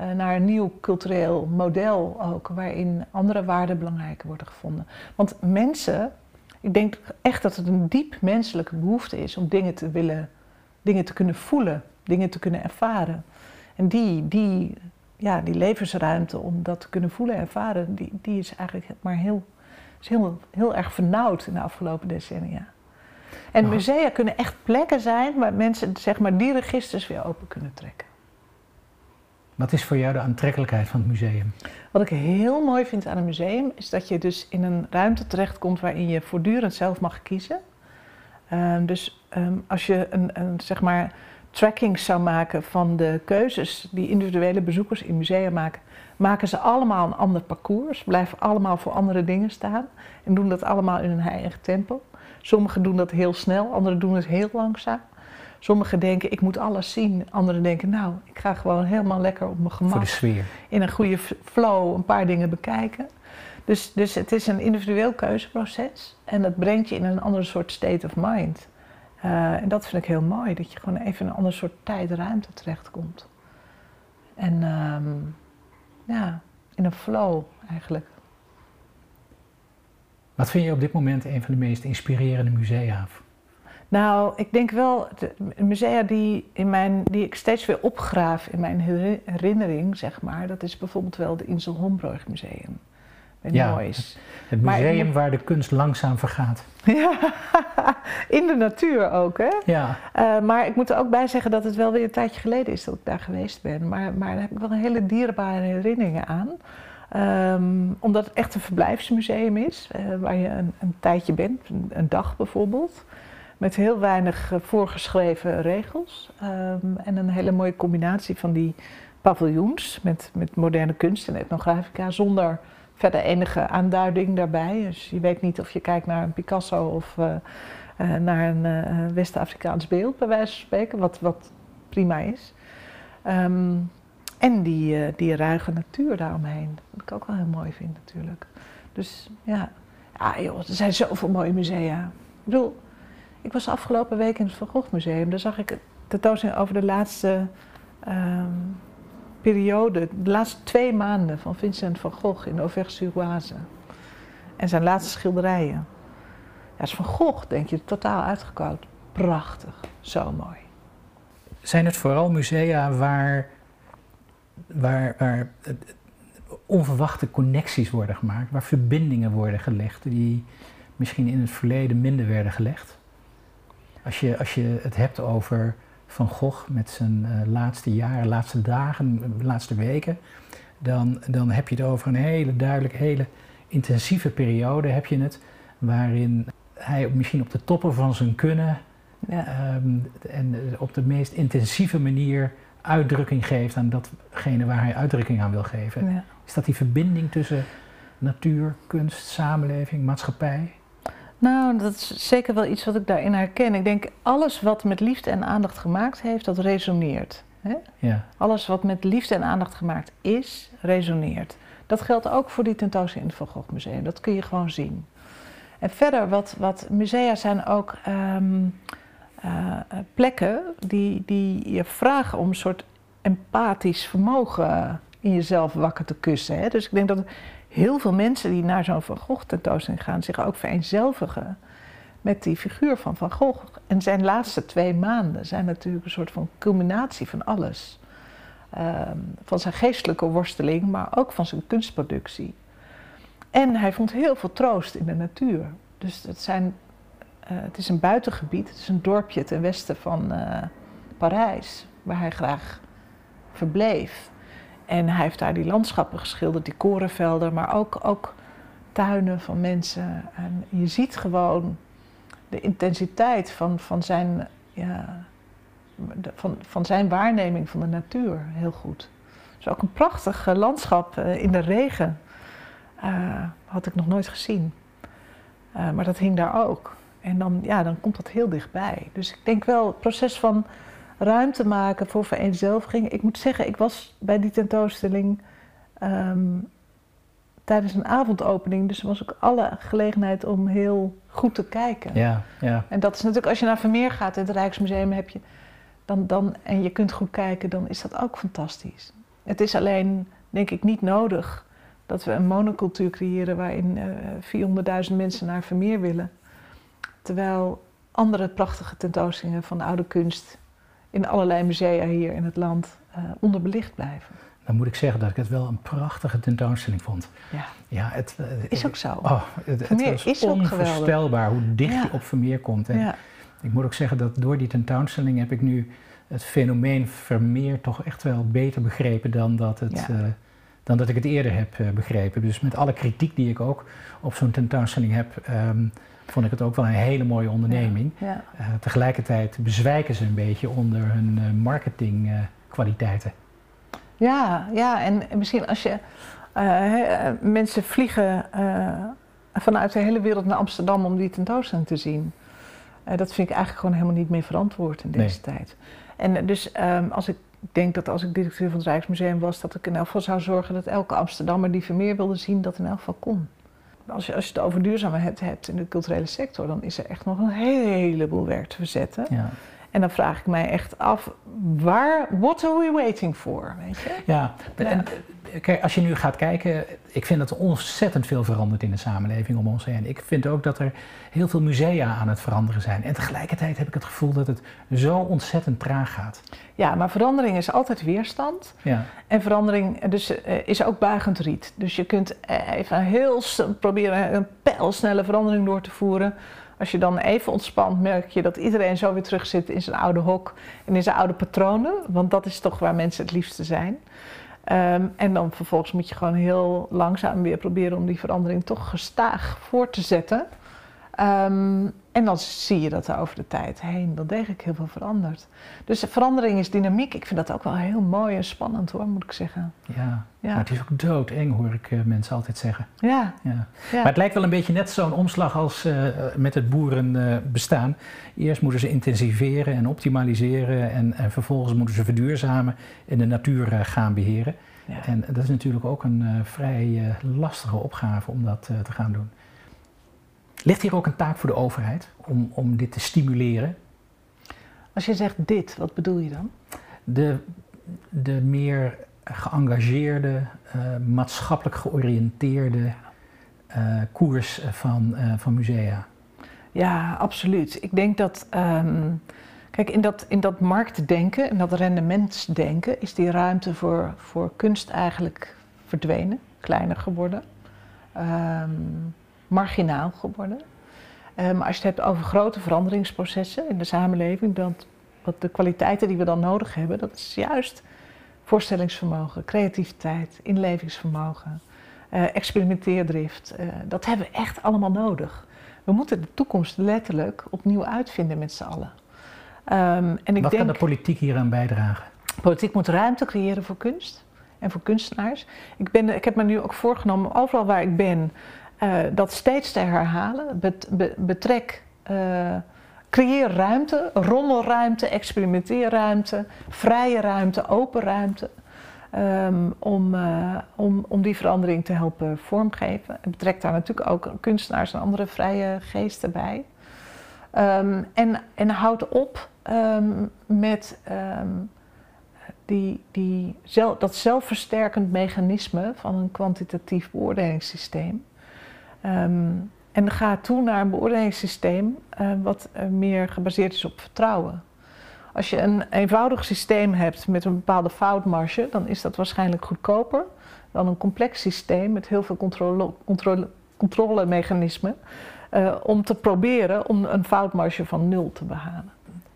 Uh, naar een nieuw cultureel model ook, waarin andere waarden belangrijker worden gevonden. Want mensen, ik denk echt dat het een diep menselijke behoefte is om dingen te willen, dingen te kunnen voelen, dingen te kunnen ervaren. En die, die, ja, die levensruimte om dat te kunnen voelen en ervaren, die, die is eigenlijk maar heel, is heel, heel erg vernauwd in de afgelopen decennia. En musea kunnen echt plekken zijn waar mensen zeg maar, die registers weer open kunnen trekken. Wat is voor jou de aantrekkelijkheid van het museum? Wat ik heel mooi vind aan een museum is dat je dus in een ruimte terechtkomt waarin je voortdurend zelf mag kiezen. Um, dus um, als je een, een, zeg maar tracking zou maken van de keuzes die individuele bezoekers in musea maken, maken ze allemaal een ander parcours, blijven allemaal voor andere dingen staan en doen dat allemaal in hun eigen tempo. Sommigen doen dat heel snel, anderen doen het heel langzaam. Sommigen denken, ik moet alles zien. Anderen denken, nou, ik ga gewoon helemaal lekker op mijn gemak. Voor de sfeer. In een goede flow een paar dingen bekijken. Dus, dus het is een individueel keuzeproces. En dat brengt je in een ander soort state of mind. Uh, en dat vind ik heel mooi, dat je gewoon even in een ander soort tijd-ruimte terechtkomt. En um, ja, in een flow eigenlijk. Wat vind je op dit moment een van de meest inspirerende musea? Nou, ik denk wel, de musea die, in mijn, die ik steeds weer opgraaf in mijn herinnering, zeg maar, dat is bijvoorbeeld wel de Insel Hombroich Museum. Bij ja, Het, het museum maar, waar de kunst langzaam vergaat. Ja, in de natuur ook, hè? Ja. Uh, maar ik moet er ook bij zeggen dat het wel weer een tijdje geleden is dat ik daar geweest ben. Maar, maar daar heb ik wel hele dierbare herinneringen aan. Um, omdat het echt een verblijfsmuseum is, uh, waar je een, een tijdje bent, een, dag bijvoorbeeld. met heel weinig voorgeschreven regels. Ehm, en een hele mooie combinatie van die paviljoens met, met moderne kunst en etnografica zonder verder enige aanduiding daarbij. Dus je weet niet of je kijkt naar een Picasso of naar een West-Afrikaans beeld, bij wijze van spreken, wat, wat prima is. Ehm, en die, uh, die ruige natuur daaromheen. Wat ik ook wel heel mooi vind natuurlijk. Dus ja, joh, er zijn zoveel mooie musea. Ik bedoel, ik was afgelopen week in het Van Gogh Museum. Daar zag ik tentoonstelling over de laatste um, periode, de laatste twee maanden van Vincent van Gogh in Auvers-sur-Oise. En zijn laatste schilderijen. Ja, is Van Gogh, denk je, totaal uitgekoud. Prachtig, zo mooi. Zijn het vooral musea waar waar, waar onverwachte connecties worden gemaakt, waar verbindingen worden gelegd die misschien in het verleden minder werden gelegd. Als je, als je het hebt over Van Gogh met zijn uh, laatste jaren, laatste dagen, laatste weken, dan, dan heb je het over een hele duidelijk, hele intensieve periode heb je het, waarin hij misschien op de toppen van zijn kunnen ja. um, en op de meest intensieve manier uitdrukking geeft aan datgene waar hij uitdrukking aan wil geven. Ja. Is dat die verbinding tussen natuur, kunst, samenleving, maatschappij? Nou, dat is zeker wel iets wat ik daarin herken. Ik denk alles wat met liefde en aandacht gemaakt heeft, dat resoneert. Hè? Ja. Alles wat met liefde en aandacht gemaakt is, resoneert. Dat geldt ook voor die tentoonstelling in het Van Gogh Museum. Dat kun je gewoon zien. En verder, wat, wat musea zijn ook ehm, uh, plekken die, die je vragen om een soort empathisch vermogen in jezelf wakker te kussen. Hè? Dus ik denk dat heel veel mensen die naar zo'n Van Gogh tentoonstelling gaan zich ook vereenzelvigen met die figuur van Van Gogh. En zijn laatste twee maanden zijn natuurlijk een soort van culminatie van alles. Ehm, van zijn geestelijke worsteling, maar ook van zijn kunstproductie. En hij vond heel veel troost in de natuur. Dus het zijn eh, het is een buitengebied, het is een dorpje ten westen van uh, Parijs, waar hij graag verbleef. En hij heeft daar die landschappen geschilderd, die korenvelden, maar ook, ook tuinen van mensen. En je ziet gewoon de intensiteit van, van, zijn, ja, van, van zijn waarneming van de natuur heel goed. Dus ook een prachtig landschap eh, in de regen. had ik nog nooit gezien. maar dat hing daar ook. En dan, ja, dan komt dat heel dichtbij. Dus ik denk wel, het proces van ruimte maken voor vereenzelviging. Ik moet zeggen, ik was bij die tentoonstelling ehm, tijdens een avondopening. Dus er was ook alle gelegenheid om heel goed te kijken. Ja, ja. En dat is natuurlijk, als je naar Vermeer gaat in het Rijksmuseum, heb je dan, dan, en je kunt goed kijken, dan is dat ook fantastisch. Het is alleen, denk ik, niet nodig dat we een monocultuur creëren waarin uh, eh, 400.000 mensen naar Vermeer willen. Terwijl andere prachtige tentoonstellingen van oude kunst in allerlei musea hier in het land uh, onderbelicht blijven. Dan moet ik zeggen dat ik het wel een prachtige tentoonstelling vond. Ja, ja het uh, is ook zo. Oh, het, het was is onvoorstelbaar hoe dicht ja. je op Vermeer komt. En ja. ik moet ook zeggen dat door die tentoonstelling heb ik nu het fenomeen Vermeer toch echt wel beter begrepen dan dat, het, uh, dan dat ik het eerder heb begrepen. Dus met alle kritiek die ik ook op zo'n tentoonstelling heb. Um, vond ik het ook wel een hele mooie onderneming. Ja, uh, tegelijkertijd bezwijken ze een beetje onder hun uh, marketingkwaliteiten. ja, ja, en misschien als je mensen vliegen vanuit de hele wereld naar Amsterdam om die tentoonstelling te zien. dat vind ik eigenlijk gewoon helemaal niet meer verantwoord in deze tijd. En dus um, als ik denk dat als ik directeur van het Rijksmuseum was, dat ik in elk geval zou zorgen dat elke Amsterdammer die Vermeer wilde zien, dat in elk geval kon als je, als je het over duurzaamheid hebt in de culturele sector, dan is er echt nog een heleboel werk te verzetten. Ja. En dan vraag ik mij echt af, waar, what are we waiting for? Weet je? Ja, En, kijk, als je nu gaat kijken, ik vind dat er ontzettend veel verandert in de samenleving om ons heen. Ik vind ook dat er heel veel musea aan het veranderen zijn. En tegelijkertijd heb ik het gevoel dat het zo ontzettend traag gaat. Ja, maar verandering is altijd weerstand. Ja. En verandering dus, uh, is ook buigend riet. Dus je kunt eh, even heel proberen een pijlsnelle verandering door te voeren. Als je dan even ontspant, merk je dat iedereen zo weer terug zit in zijn oude hok en in zijn oude patronen. Want dat is toch waar mensen het liefste zijn. Um, en dan vervolgens moet je gewoon heel langzaam weer proberen om die verandering toch gestaag voor te zetten. Ehm, en dan zie je dat er over de tijd heen wel degelijk heel veel verandert. Dus verandering is dynamiek. Ik vind dat ook wel heel mooi en spannend hoor, moet ik zeggen. Ja, ja. maar het is ook doodeng hoor ik uh, mensen altijd zeggen. Ja. ja. Maar het lijkt wel een beetje net zo'n omslag als uh, met het boerenbestaan. Uh, Eerst moeten ze intensiveren en optimaliseren en, en, vervolgens moeten ze verduurzamen en de natuur gaan beheren. Ja. En dat is natuurlijk ook een vrij lastige opgave om dat te gaan doen. Ligt hier ook een taak voor de overheid om, om dit te stimuleren? Als je zegt dit, wat bedoel je dan? De, de meer geëngageerde, uh, maatschappelijk georiënteerde uh, koers van, uh, van musea. Ja, absoluut. Ik denk dat. Um, kijk, in dat, in dat marktdenken en dat rendementsdenken is die ruimte voor, voor kunst eigenlijk verdwenen, kleiner geworden. Um, marginaal geworden. Uh, maar als je het hebt over grote veranderingsprocessen in de samenleving, dan wat de kwaliteiten die we dan nodig hebben, dat is juist voorstellingsvermogen, creativiteit, inlevingsvermogen, uh, experimenteerdrift. Uh, dat hebben we echt allemaal nodig. We moeten de toekomst letterlijk opnieuw uitvinden met z'n allen. Um, en ik Wat denk, kan de politiek hieraan bijdragen? Politiek moet ruimte creëren voor kunst en voor kunstenaars. Ik, ben, ik heb me nu ook voorgenomen, overal waar ik ben, dat steeds te herhalen. Bet, be, betrek, uh, creëer ruimte, rommelruimte, experimenteerruimte, vrije ruimte, open ruimte. Um, om, uh, om, om die verandering te helpen vormgeven. En betrek daar natuurlijk ook kunstenaars en andere vrije geesten bij. Um, en, en houd op um, met die, die dat zelfversterkend mechanisme van een kwantitatief beoordelingssysteem. Um, en ga toe naar een beoordelingssysteem uh, wat uh, meer gebaseerd is op vertrouwen. Als je een eenvoudig systeem hebt met een bepaalde foutmarge, dan is dat waarschijnlijk goedkoper dan een complex systeem met heel veel controle, controle, controlemechanismen. Uh, om te proberen om een foutmarge van nul te behalen.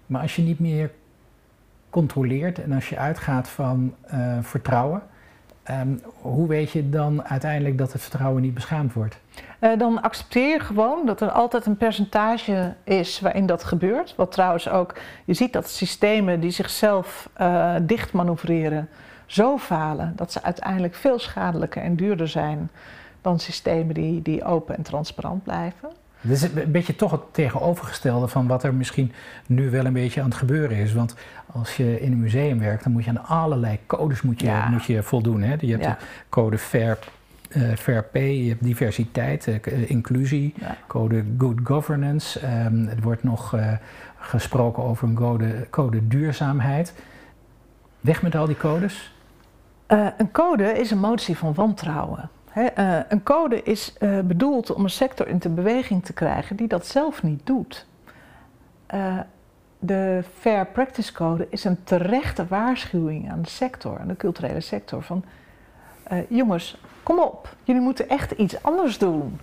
Maar als je niet meer controleert en als je uitgaat van vertrouwen, Um, hoe weet je dan uiteindelijk dat het vertrouwen niet beschaamd wordt? Uh, dan accepteer je gewoon dat er altijd een percentage is waarin dat gebeurt. Wat trouwens ook, je ziet dat systemen die zichzelf uh, dicht manoeuvreren zo falen dat ze uiteindelijk veel schadelijker en duurder zijn dan systemen die, die open en transparant blijven. Dit is een beetje toch het tegenovergestelde van wat er misschien nu wel een beetje aan het gebeuren is. Want als je in een museum werkt, dan moet je aan allerlei codes moet je, ja. moet je voldoen. Hè? Je hebt ja. de code Fair, uh, Fair Pay, je hebt diversiteit, uh, inclusie, ja. code Good Governance. Um, er wordt nog uh, gesproken over een code, code duurzaamheid. Weg met al die codes? een code is een motie van wantrouwen. He, uh, een code is uh, bedoeld om een sector in de beweging te krijgen die dat zelf niet doet. Uh, de Fair Practice Code is een terechte waarschuwing aan de sector, aan de culturele sector, van jongens, kom op, jullie moeten echt iets anders doen.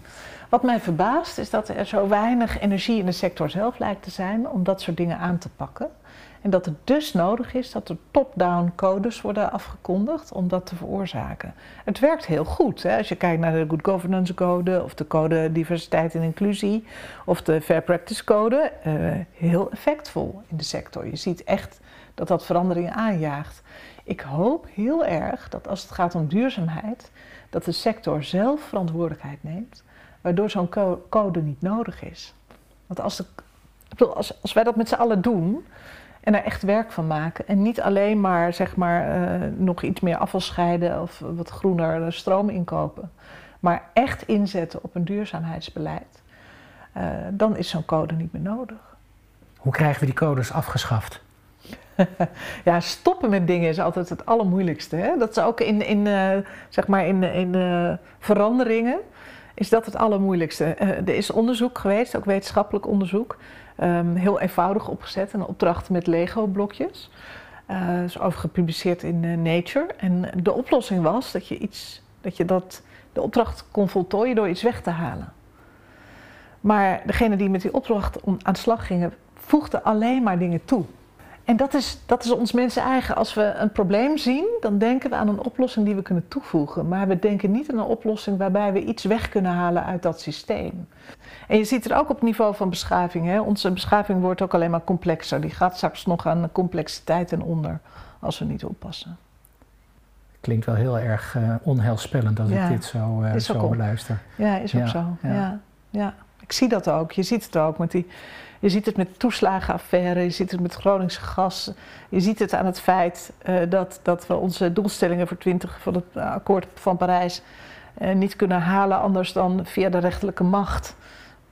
Wat mij verbaast is dat er zo weinig energie in de sector zelf lijkt te zijn om dat soort dingen aan te pakken. En dat het dus nodig is dat er top-down codes worden afgekondigd om dat te veroorzaken. Het werkt heel goed. Hè? Als je kijkt naar de Good Governance Code of de Code Diversiteit en Inclusie of de Fair Practice Code, uh, heel effectvol in de sector. Je ziet echt dat dat veranderingen aanjaagt. Ik hoop heel erg dat als het gaat om duurzaamheid, dat de sector zelf verantwoordelijkheid neemt, waardoor zo'n code niet nodig is. Want als, de, als, als wij dat met z'n allen doen, en er echt werk van maken. En niet alleen maar, zeg maar uh, nog iets meer afval scheiden of wat groener stroom inkopen. Maar echt inzetten op een duurzaamheidsbeleid. Uh, dan is zo'n code niet meer nodig. Hoe krijgen we die codes afgeschaft? ja, stoppen met dingen is altijd het allermoeilijkste. Hè? Dat is ook in, in, uh, zeg maar in, in veranderingen is dat het allermoeilijkste. er is onderzoek geweest, ook wetenschappelijk onderzoek. Um, heel eenvoudig opgezet, een opdracht met Lego-blokjes. Uh, is over gepubliceerd in uh, Nature. En de oplossing was dat je, iets, dat je dat, de opdracht kon voltooien door iets weg te halen. Maar degene die met die opdracht aan de slag gingen, voegde alleen maar dingen toe. En dat is, dat is ons mensen eigen. Als we een probleem zien, dan denken we aan een oplossing die we kunnen toevoegen. Maar we denken niet aan een oplossing waarbij we iets weg kunnen halen uit dat systeem. En je ziet het ook op het niveau van beschaving. Hè? Onze beschaving wordt ook alleen maar complexer. Die gaat straks nog aan de complexiteit en onder als we niet oppassen. Klinkt wel heel erg uh, onheilspellend als ik dit zo, uh, zo beluister. Ja, is ook zo. Ja. ja. ik zie dat ook. Je ziet het ook met die je ziet het met toeslagenaffaire, je ziet het met Groningse gas. Je ziet het aan het feit uh, dat, dat we onze doelstellingen voor 20 van het akkoord van Parijs uh, niet kunnen halen anders dan via de rechterlijke macht.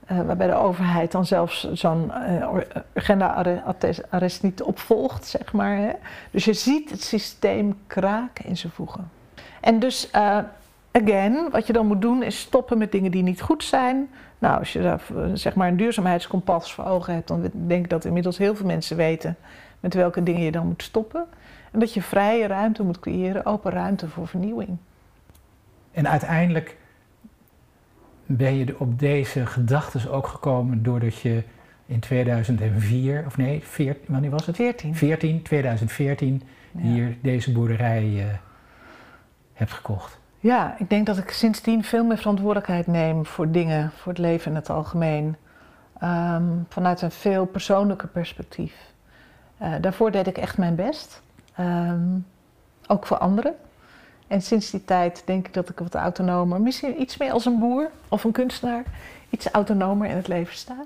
Waarbij de overheid dan zelfs zo'n agenda-arrest niet opvolgt, zeg maar. Hè. Dus je ziet het systeem kraken in zijn voegen. En dus again, wat je dan moet doen is stoppen met dingen die niet goed zijn. Nou, als je daar zeg maar een duurzaamheidskompas voor ogen hebt, dan denk ik dat inmiddels heel veel mensen weten met welke dingen je dan moet stoppen. En dat je vrije ruimte moet creëren, open ruimte voor vernieuwing. En uiteindelijk ben je op deze gedachten ook gekomen doordat je in 2004, of nee, 14, wanneer was het? 14. 14 2014, hier deze boerderij uh, hebt gekocht. Ja, ik denk dat ik sindsdien veel meer verantwoordelijkheid neem voor dingen, voor het leven in het algemeen. Ehm, vanuit een veel persoonlijker perspectief. Uh, daarvoor deed ik echt mijn best. Um, ook voor anderen. En sinds die tijd denk ik dat ik wat autonomer, misschien iets meer als een boer of een kunstenaar, iets autonomer in het leven sta.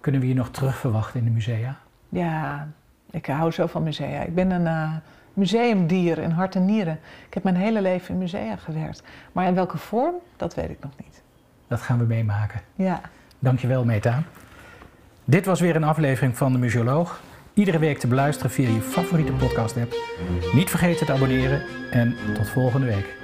Kunnen we je nog terug verwachten in de musea? Ja, ik hou zo van musea. Ik ben een. Uh, museumdier in hart en nieren. Ik heb mijn hele leven in musea gewerkt. Maar in welke vorm, dat weet ik nog niet. Dat gaan we meemaken. Ja. Dankjewel, Meta. Dit was weer een aflevering van de Museoloog. Iedere week te beluisteren via je favoriete podcast app. Niet vergeten te abonneren en tot volgende week.